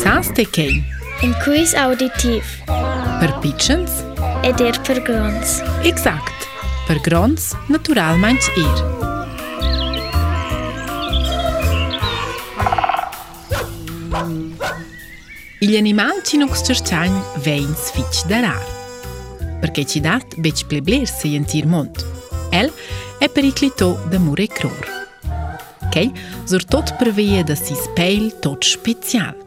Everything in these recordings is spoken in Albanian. Sans të kej. Në kujs auditiv. Për pichens. E dirë për grons. Exakt. Për grons, natural manç irë. Gli animali ci non cercian vein sfic darar. Perché ci dat bec plebler se yentir mont. El è per i clito da mure cror. Kei zur tot prevede da si speil tot special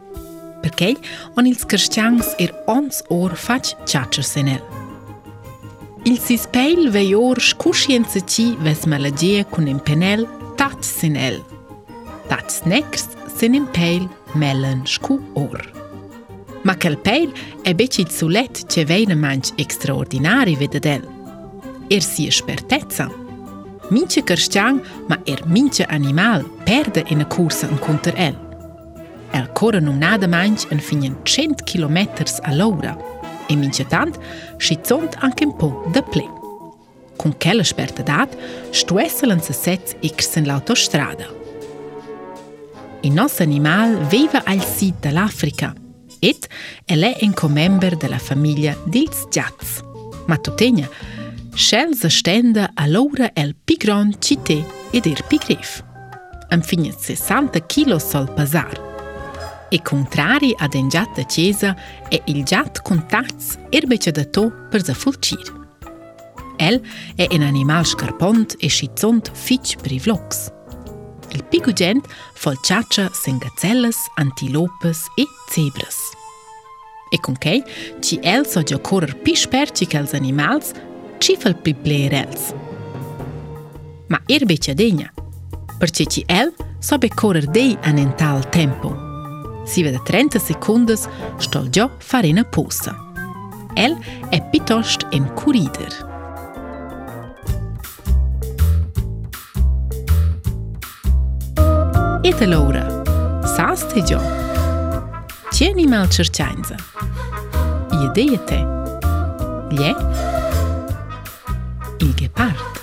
përkej, on ilës kërështjangës er ons orë faqë qaqërës e nërë. Ilës is pejl vej orë shkushjen të qi vës më lëgjeje kunim penel taqë së nërë. Taqë së nekës së pejl me lën shku orë. Ma këll pejl e beqit së letë që vej në manqë ekstraordinari vë delë. Er si e shpertetësa. Minqë kërështjangë ma er minqë animal perde e në kursën në kuntër elë. El corren um nada manch en finen 100 km a all'ora e mincetant schizzont anche un po' da ple. Con quella spertadat stuesselan se sets in l'autostrada. Il nostro animal vive al sud dell'Africa ed è un comember della famiglia Dils Giaz. Ma tu tuttavia, Scelse stende allora el pigron cité ed er pigref. Am fine 60 kg sol pasar. E kontrari a den gjatë të qeza e il gjatë kontakts erbe që dhe to për zë fulqirë. El e en animal shkërpont e shqitsont fiq për i vloks. Il piku gjend folqaqa se nga celës, antilopës e cebrës. E konkej, që el so gjokorër pishper që kelz animals, që fëll pi blejr Ma erbe që denja, për që që el so bekorër dej anental tempo si vede 30 sekundës shto gjo fare në posa. El e pitosht e në kurider. E të lora, sa ste gjo? një malë qërqajnëzë? Jedejete? Lje? Ilge partë?